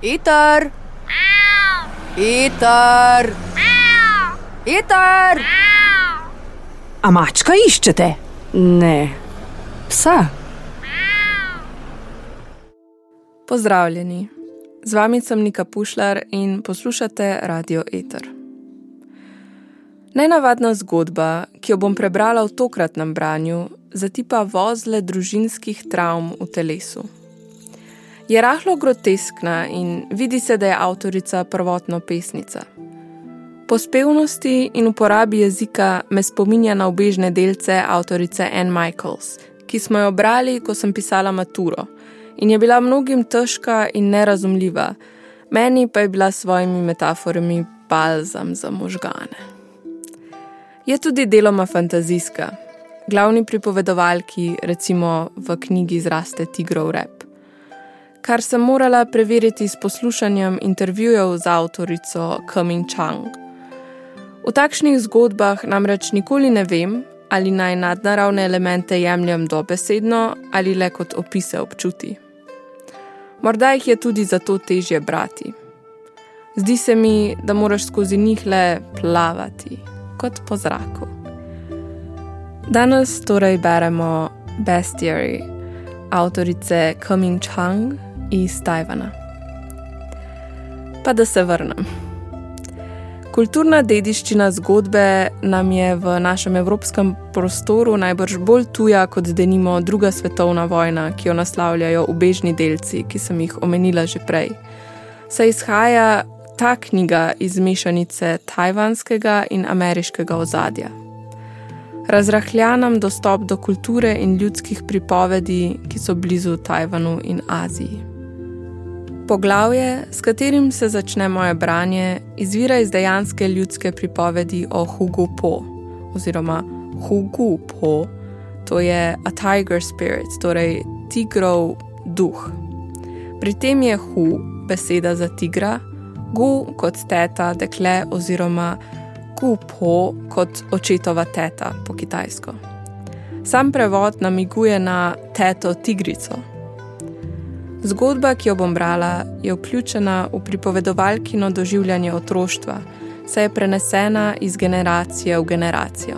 Iter! Iter! Iter! A mačka iščete? Ne, psa. Pozdravljeni, z vami sem Nika Pušlar in poslušate Radio Eter. Nenavadna zgodba, ki jo bom prebrala v tokratnem branju, zatipa vozle družinskih travm v telesu. Je rahlo groteskna in vidi se, da je avtorica prvotno pesnica. Po spevnosti in uporabi jezika me spominja na obežne delce avtorice Anne Michaels, ki smo jo brali, ko sem pisala maturo, in je bila mnogim težka in nerazumljiva, meni pa je bila s svojimi metaforami balzam za možgane. Je tudi deloma fantazijska. Glavni pripovedovalki, recimo v knjigi Zraste tigrov rep kar sem morala preveriti s poslušanjem intervjujev z avtorico Coming Chang. V takšnih zgodbah namreč nikoli ne vem, ali naj nadnaravne elemente jemljem dobesedno ali le kot opise občuti. Morda jih je tudi zato težje brati. Zdi se mi, da moraš skozi njih le plavati, kot po zraku. Danes torej beremo Bestiary avtorice Coming Chang iz Tajvana. Pa da se vrnem. Kulturna dediščina zgodbe nam je v našem evropskem prostoru najbrž bolj tuja kot denimo druga svetovna vojna, ki jo naslavljajo ubežni delci, ki sem jih omenila že prej. Se izhaja ta knjiga iz mešanice tajvanskega in ameriškega ozadja. Razrahlja nam dostop do kulture in ljudskih pripovedi, ki so blizu Tajvanu in Aziji. Poglavje, s katerim se začne moje branje, izvira iz dejanske ljudske pripovedi o Hugo Po, oziroma Hugo Po, to je a tiger spirit, torej tigrov duh. Pri tem je Hu beseda za tigra, Gu kot teta, dekle oziroma Gu Po kot očetova teta po kitajsko. Sam prevod namiguje na teto tigrico. Zgodba, ki jo bom brala, je vključena v pripovedovalkino doživljanje otroštva, saj je prenesena iz generacije v generacijo.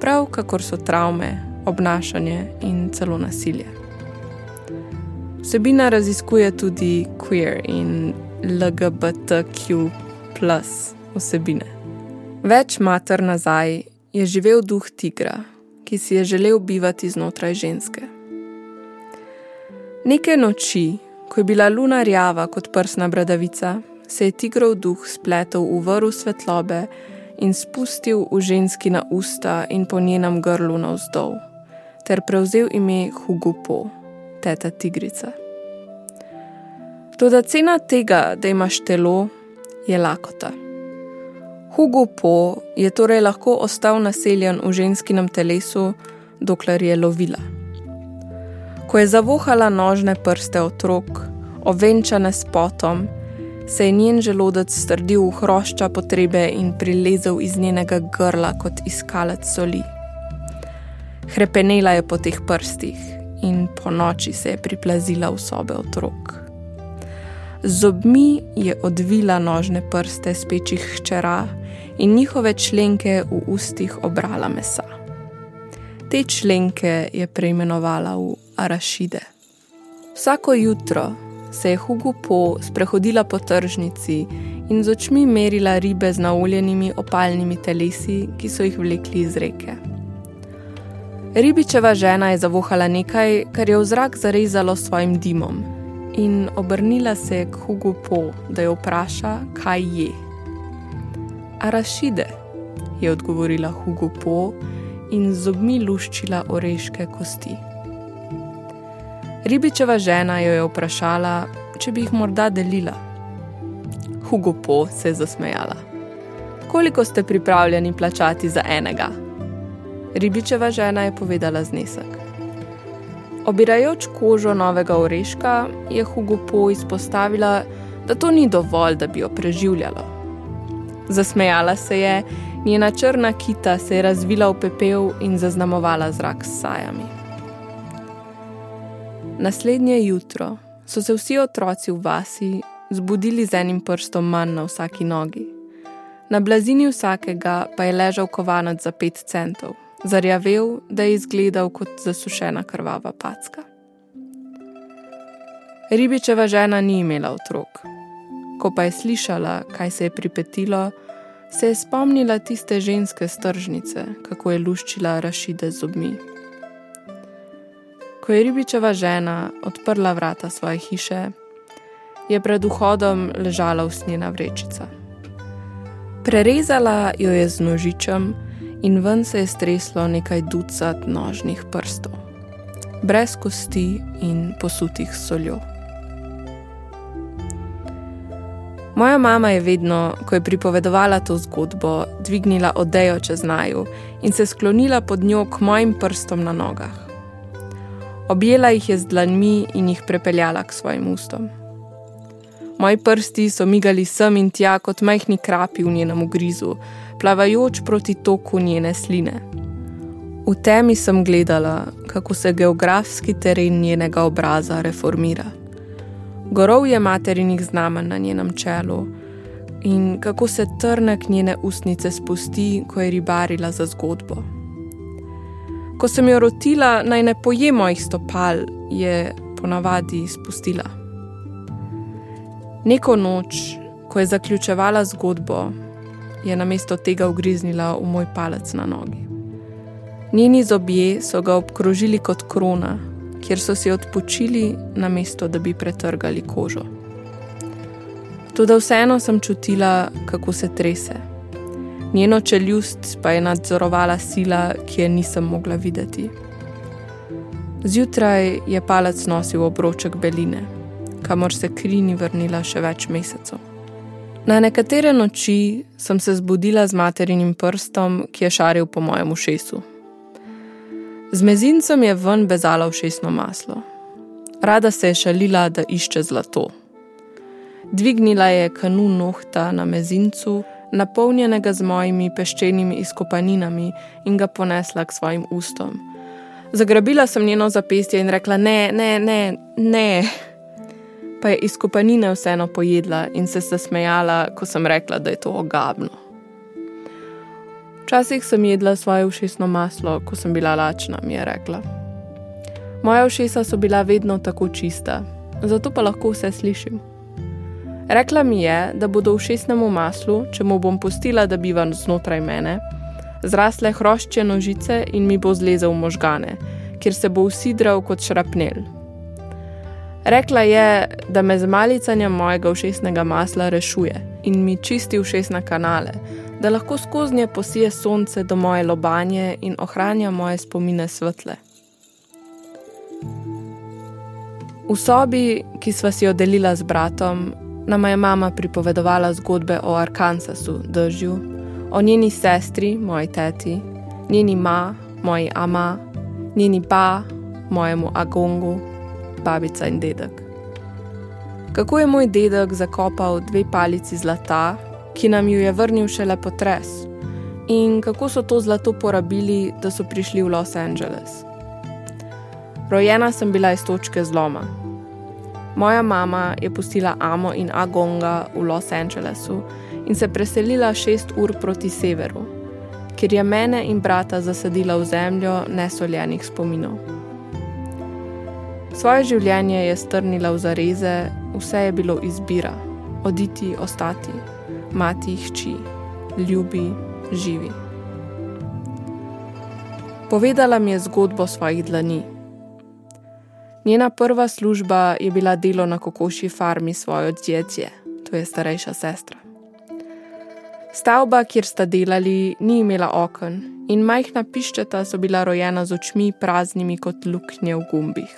Prav kakor so travme, obnašanje in celo nasilje. Vsebina raziskuje tudi queer in LGBTQ vsebine. Več mater nazaj je živel duh tigra, ki si je želel bivati znotraj ženske. Neke noči, ko je bila luna rjava kot prsna bradavica, se je tigrov duh spletel v vrhu svetlobe in spustil v ženski na usta in po njenem grlu navzdol, ter prevzel ime Hugupo, teta tigrica. Toda cena tega, da imaš telo, je lakota. Hugupo je torej lahko ostal naseljen v ženskinem telesu, dokler je lovila. Ko je zavohala nožne prste otrok, ovenčane s potom, se je njen želodec strdil v hrošča potrebe in prilezel iz njenega grla kot iskalec soli. Hrepenela je po teh prstih in po noči se je priplazila v sobe otrok. Z zobmi je odvila nožne prste spečih hčera in njihove členke v ustih obrala mesa. Te členke je preimenovala v arašide. Vsako jutro se je Hugo Po sprehodila po tržnici in z očmi merila ribe z naoljenimi opalnimi telesi, ki so jih vlekli iz reke. Ribičeva žena je zavohala nekaj, kar je v zrak zarezalo svojim dimom, in obrnila se je k Hugo Po, da jo vpraša, kaj je. Arašide, je odgovorila Hugo Po in z zobmi luščila oreške kosti. Ribičeva žena jo je vprašala, če bi jih morda delila. Hugo Po se je zasmejala. Koliko ste pripravljeni plačati za enega? Ribičeva žena je povedala znesek. Obirajoč kožo novega oreška, je Hugo Po izpostavila, da to ni dovolj, da bi jo preživljalo. Zasmejala se je, njena črna kita se je razvila v pepel in zaznamovala zrak s sajami. Naslednje jutro so se vsi otroci v vasi zbudili z enim prstom manj na vsaki nogi. Na blazini vsakega pa je ležal kovanec za pet centov, zarjavel, da je izgledal kot zasušena krvava packa. Ribičeva žena ni imela otrok. Ko pa je slišala, kaj se je pripetilo, se je spomnila tiste ženske stržnice, kako je luščila rašide z zobmi. Ko je ribičeva žena odprla vrata svoje hiše, je pred vhodom ležala usnjena vrečica. Prerezala jo je z nožičem in ven se je streslo nekaj ducat nožnih prstov, brez kosti in posutih soljo. Moja mama je vedno, ko je pripovedovala to zgodbo, dvignila odejo čez naju in se sklonila pod njo k mojim prstom na nogah. Objela jih je z dlanmi in jih prepeljala k svojim ustom. Moji prsti so migali sem in tja kot majhni krapi v njenem grizu, plavajoč proti toku njene sline. V temi sem gledala, kako se geografski teren njenega obraza reformira. Gorov je materinih znamen na njenem čelu in kako se trnek njene ustnice spusti, ko je ribarila za zgodbo. Ko sem jo rotila, naj ne poje mojih stopal, je ponavadi spustila. Neko noč, ko je zaključevala zgodbo, je namesto tega ugriznila v moj palec na nogi. Njeni zobje so ga obkrožili kot krona, kjer so si odpočili, namesto da bi pretrgali kožo. Tudi vseeno sem čutila, kako se trese. Njeno čeljust pa je nadzorovala sila, ki je nisem mogla videti. Zjutraj je palec nosil obroček beline, kamor se kri ni vrnila še več mesecev. Na nekatere noči sem se zbudila z materinim prstom, ki je šaril po mojem ušesu. Z mezincem je ven bezala všesno maslo. Rada se je šalila, da išče zlato. Dvignila je kanu nohta na mezincu, napolnjenega z mojimi peščenimi izkopaninami, in ga ponesla k svojim ustom. Zagrabila sem njeno zapestje in rekla: Ne, ne, ne, ne pa je iz kopanine vseeno pojedla in se zasmejala, ko sem rekla, da je to ogabno. Včasih sem jedla svoje všesno maslo, ko sem bila lačna, mi je rekla. Moja všesa so bila vedno tako čista, zato pa lahko vse slišim. Rekla mi je, da bodo všesnemu maslu, če mu bom pustila, da biva znotraj mene, zrasle hrošče nožice in mi bo zlezel v možgane, kjer se bo usidral kot šrapnel, Rekla je, da me z malicanjem mojega všesnega masla rešuje in mi čisti všesne kanale, da lahko skozi nje posije sonce do moje lobanje in ohranja moje spomine svetle. V sobi, ki sva si jo delila z bratom, nama je mama pripovedovala zgodbe o Arkansasu, držju, o njeni sestri, moji teti, njeni ma, moji ama, njeni pa, mojemu agongu babica in dedek. Kako je moj dedek zakopal dve palici zlata, ki nam ju je vrnil šele potres, in kako so to zlato porabili, da so prišli v Los Angeles. Rojena sem bila iz točke zloma. Moja mama je pustila Amo in Agonga v Los Angelesu in se preselila šest ur proti severu, kjer je mene in brata zasadila v zemljo nesoljenih spominov. Svoje življenje je strnila v zareze, vse je bilo izbira: oditi, ostati, mati, hči, ljubi, živi. Povedala mi je zgodbo svojih dlani. Njena prva služba je bila delo na kokoši farmi svoje odjetje, to je starejša sestra. Stavba, kjer sta delali, ni imela okn in majhna piščeta so bila rojena z očmi praznimi kot luknje v gumbih.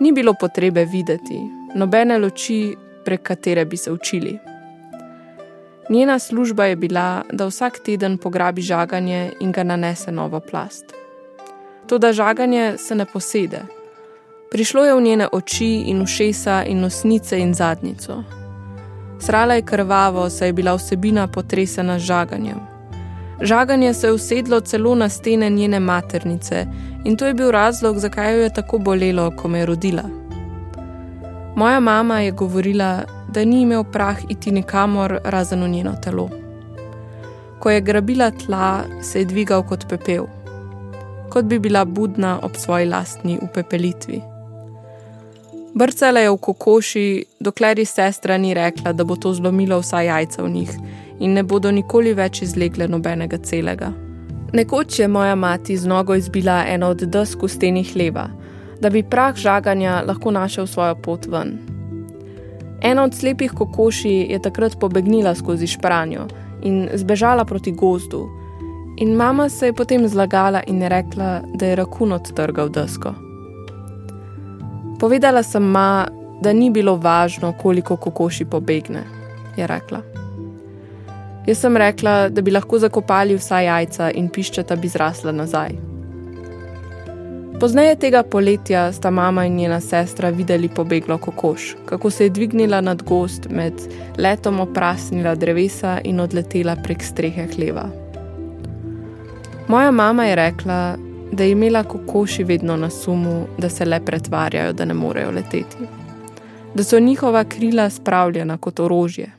Ni bilo potrebe videti, nobene luči, prek katere bi se učili. Njena služba je bila, da vsak teden pograbi žaganje in ga nanese novo plast. To, da žaganje se ne posede. Prišlo je v njene oči in ušesa in nosnice in zadnico. Srala je krvavo, saj je bila vsebina potresena žaganjem. Žaganje se je usedlo celo na stene njene maternice in to je bil razlog, zakaj jo je tako bolelo, ko me je rodila. Moja mama je govorila, da ni imel prah iti nikamor razen v njeno telo. Ko je grabila tla, se je dvigal kot pepel, kot bi bila budna ob svoji lastni upepelitvi. Brcala je v kokoši, dokler ji sestra ni rekla, da bo to zlomilo vsa jajca v njih in ne bodo nikoli več izlegle nobenega celega. Nekoč je moja mati z nogo izbila eno od desk v steni hleva, da bi prah žaganja lahko našel svojo pot ven. Ena od slepih kokoši je takrat pobegnila skozi špranjo in zbežala proti gozdu, in mama se je potem zlagala in rekla, da je rakun odtrgal desko. Povedala sem ma, da ni bilo važno, koliko kokoši pobegne, je rekla. Jaz sem rekla, da bi lahko zakopali vsa jajca in piščeta bi zrasla nazaj. Pozneje tega poletja sta mama in njena sestra videli pobeglo kokoš, kako se je dvignila nad gost, med letom oprasnila drevesa in odletela prek strehe hleva. Moja mama je rekla, da je imela kokoši vedno na sumu, da se le pretvarjajo, da ne morejo leteti, da so njihova krila spravljena kot orožje.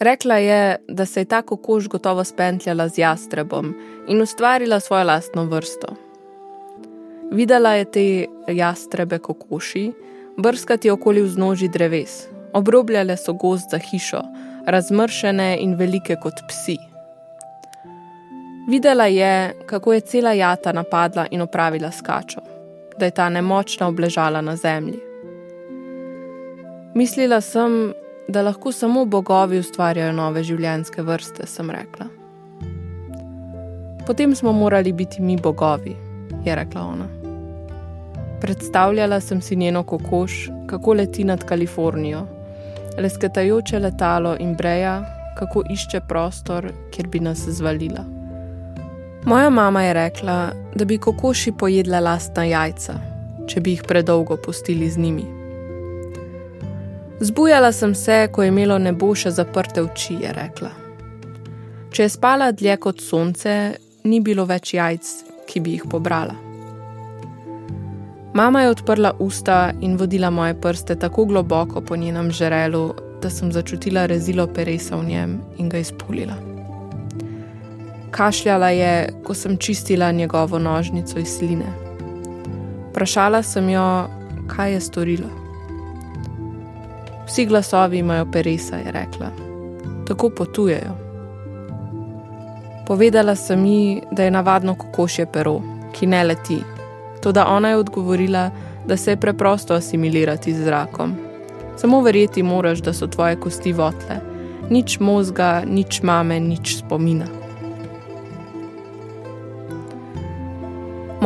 Rekla je, da se je ta kokoš gotovo spentljala z jastrebom in ustvarila svojo lastno vrsto. Videla je te jastrebe kokoši, brskati okoli vznoži dreves, obrobljale so gost za hišo, razmršene in velike kot psi. Videla je, kako je cela jata napadla in opravila skačo, da je ta nemočna obležala na zemlji. Mislila sem, da lahko samo bogovi ustvarjajo nove življenjske vrste, sem rekla. Potem smo morali biti mi bogovi, je rekla ona. Predstavljala sem si njeno kokoš, kako leti nad Kalifornijo, lesketajoče letalo in breja, kako išče prostor, kjer bi nas zvalila. Moja mama je rekla, da bi kokoši pojedla lastna jajca, če bi jih predolgo pustili z njimi. Zbujala sem se, ko je imelo nebo še zaprte oči, je rekla. Če je spala dlje kot sonce, ni bilo več jajc, ki bi jih pobrala. Mama je odprla usta in vodila moje prste tako globoko po njenem žerelu, da sem začutila rezilo peresa v njem in ga izpulila. Kašljala je, ko sem čistila njegovo nožnico iz sline. Vprašala sem jo, kaj je storilo. Vsi glasovi imajo peresa, je rekla. Tako potujejo. Povedala sem ji, da je navadno kokošje pero, ki ne leti. Toda ona je odgovorila, da se je preprosto asimilirati z zrakom. Samo verjeti moraš, da so tvoje kosti votle. Nič možga, nič mame, nič spomina.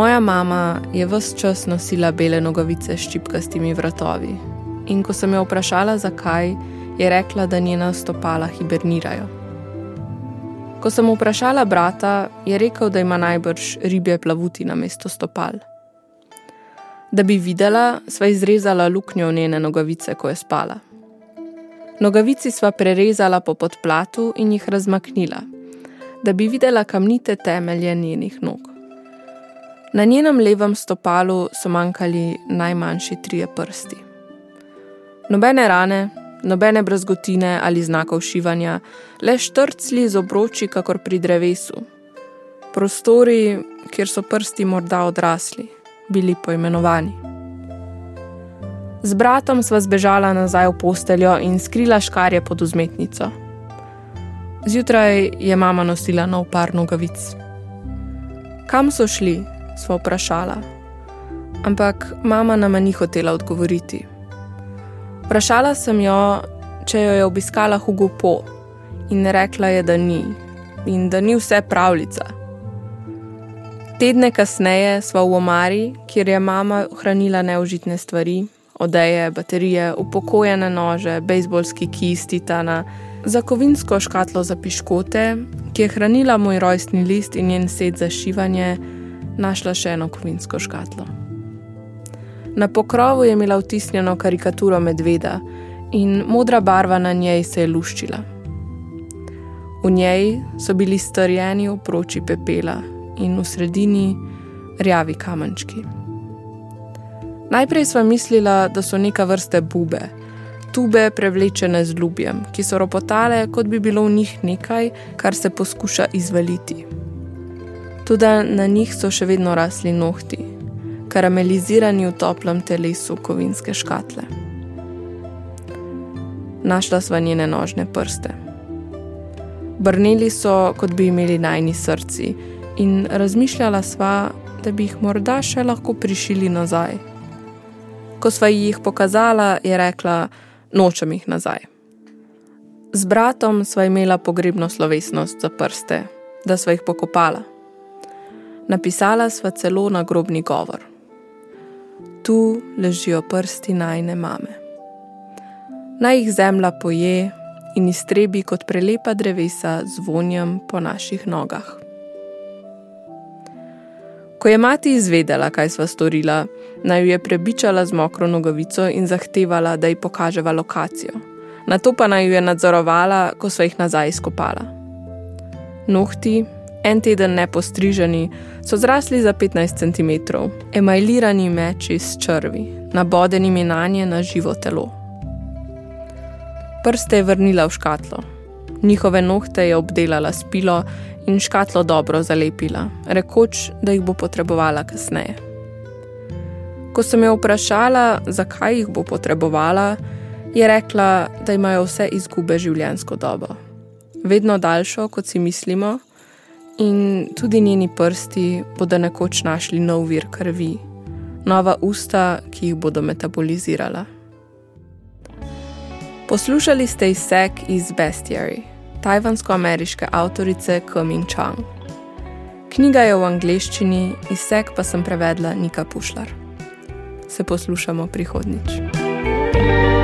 Moja mama je vse čas nosila bele nogavice s čipkastimi vratovi, in ko sem jo vprašala, zakaj, je rekla, da njena stopala hibernirajo. Ko sem vprašala brata, je rekel, da ima najbrž ribje plavuti na mesto stopal. Da bi videla, sva izrezala luknjo v njene nogavice, ko je spala. Nogavici sva prerezala po podplatu in jih razmaknila, da bi videla kamnite temelje njenih nog. Na njenem levem stopalu so manjkali najmanjši trije prsti. Nobene rane, nobene brazgotine ali znakov šivanja, le štrcli z obroči, kakor pri drevesu. Prostori, kjer so prsti morda odrasli, bili poimenovani. Z bratom sva zbežala nazaj v posteljo in skrila škarje pod vzmetnico. Zjutraj je mama nosila nov par nogavic. Kam so šli? Sva vprašala. Ampak mama nama ni hotela odgovoriti. Vprašala sem jo, če jo je obiskala Hugo Po in rekla je, da ni in da ni vse pravljica. Tedne kasneje sva v omari, kjer je mama hranila neužitne stvari, odeje, baterije, upokojene nože, bejzbolski kis titana, za kovinsko škatlo za piškote, ki je hranila moj rojstni list in njen set za šivanje, našla še eno kovinsko škatlo. Na pokrovu je imela vtisnjeno karikaturo medveda in modra barva na njej se je luščila. V njej so bili strjeni oproči pepela in v sredini rjavi kamenčki. Najprej sva mislila, da so neka vrste bube, tube prevlečene z ljubjem, ki so ropotale, kot bi bilo v njih nekaj, kar se poskuša izvaliti. Tudi na njih so še vedno rasli nohti, karamelizirani v toplem telesu kovinske škatle. Našla sva njene nožne prste. Brneli so, kot bi imeli najni srci, in razmišljala sva, da bi jih morda še lahko prišili nazaj. Ko sva jih pokazala, je rekla: Nočem jih nazaj. Z bratom sva imela pogrebno slovesnost za prste, da sva jih pokopala. Napisala sva celo nagrobni govor. Tu ležijo prsti najne mame. Naj jih zemlja poje in iztrebi kot prelepa drevesa z vonjem po naših nogah. Ko je mati izvedela, kaj sva storila, naj jo je prebičala z mokro nogavico in zahtevala, da ji pokaževa lokacijo. Na to pa naj jo je nadzorovala, ko sva jih nazaj izkopala. Nohti, en teden nepostriženi, so zrasli za 15 cm, emajlirani meči s črvi, nabodenimi na nje na živo telo. Prste je vrnila v škatlo. Njihove nohte je obdelala s pilo in škatlo dobro zalepila, rekoč, da jih bo potrebovala kasneje. Ko sem jo vprašala, zakaj jih bo potrebovala, je rekla, da imajo vse izgube življenjsko dobo. Vedno daljšo, kot si mislimo, in tudi njeni prsti bodo nekoč našli nov vir krvi, nova usta, ki jih bodo metabolizirala. Poslušali ste izsek iz Bestiary tajvansko-ameriške avtorice Coming Chang. Knjiga je v angleščini, izsek pa sem prevedla Nika Pušlar. Se poslušamo prihodnič. Čau.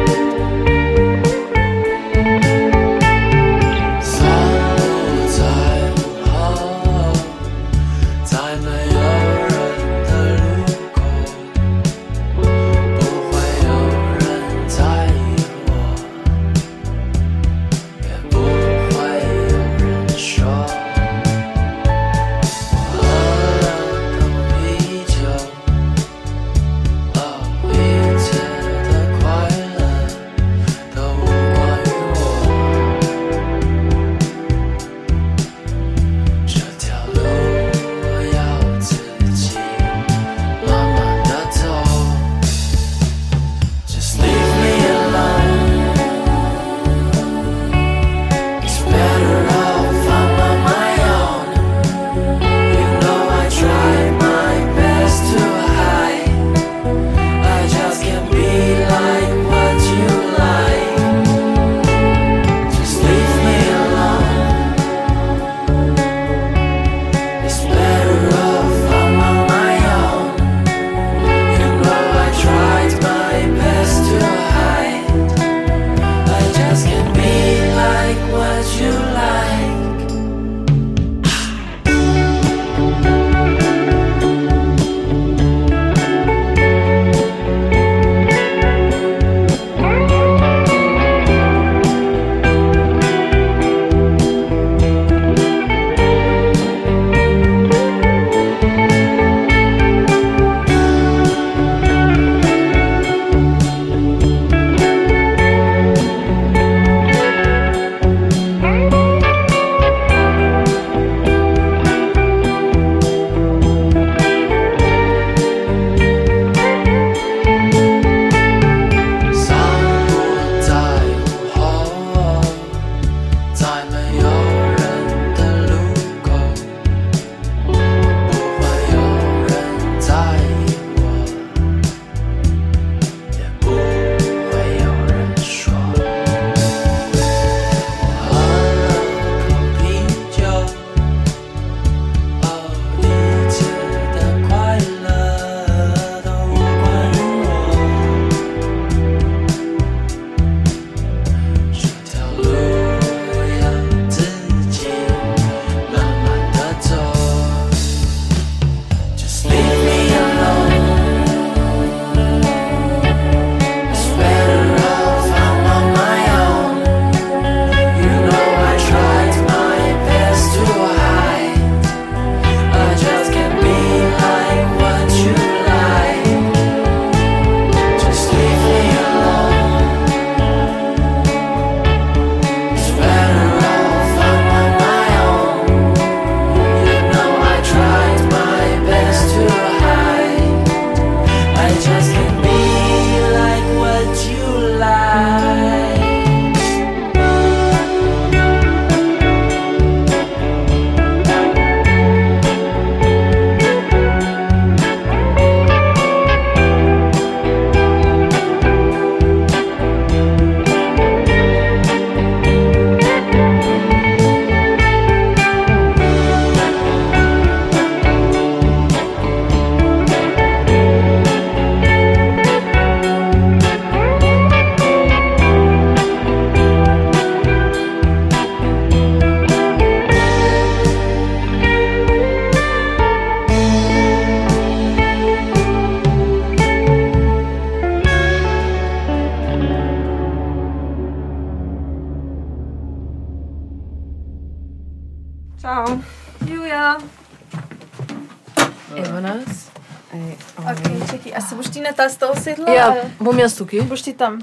Ta stol sedla? Ja, bom jaz tukaj. Boš ti tam?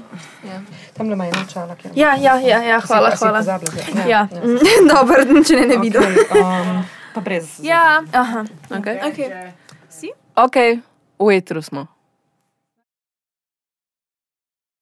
Tam le ima ena čala, ki Ja, ja, ja, ja hvala, hvala. Ja, Ja, dobro, če ne, ne vidim. um, pa brez. Ja, aha. Okay. Okay. ok, v etru smo.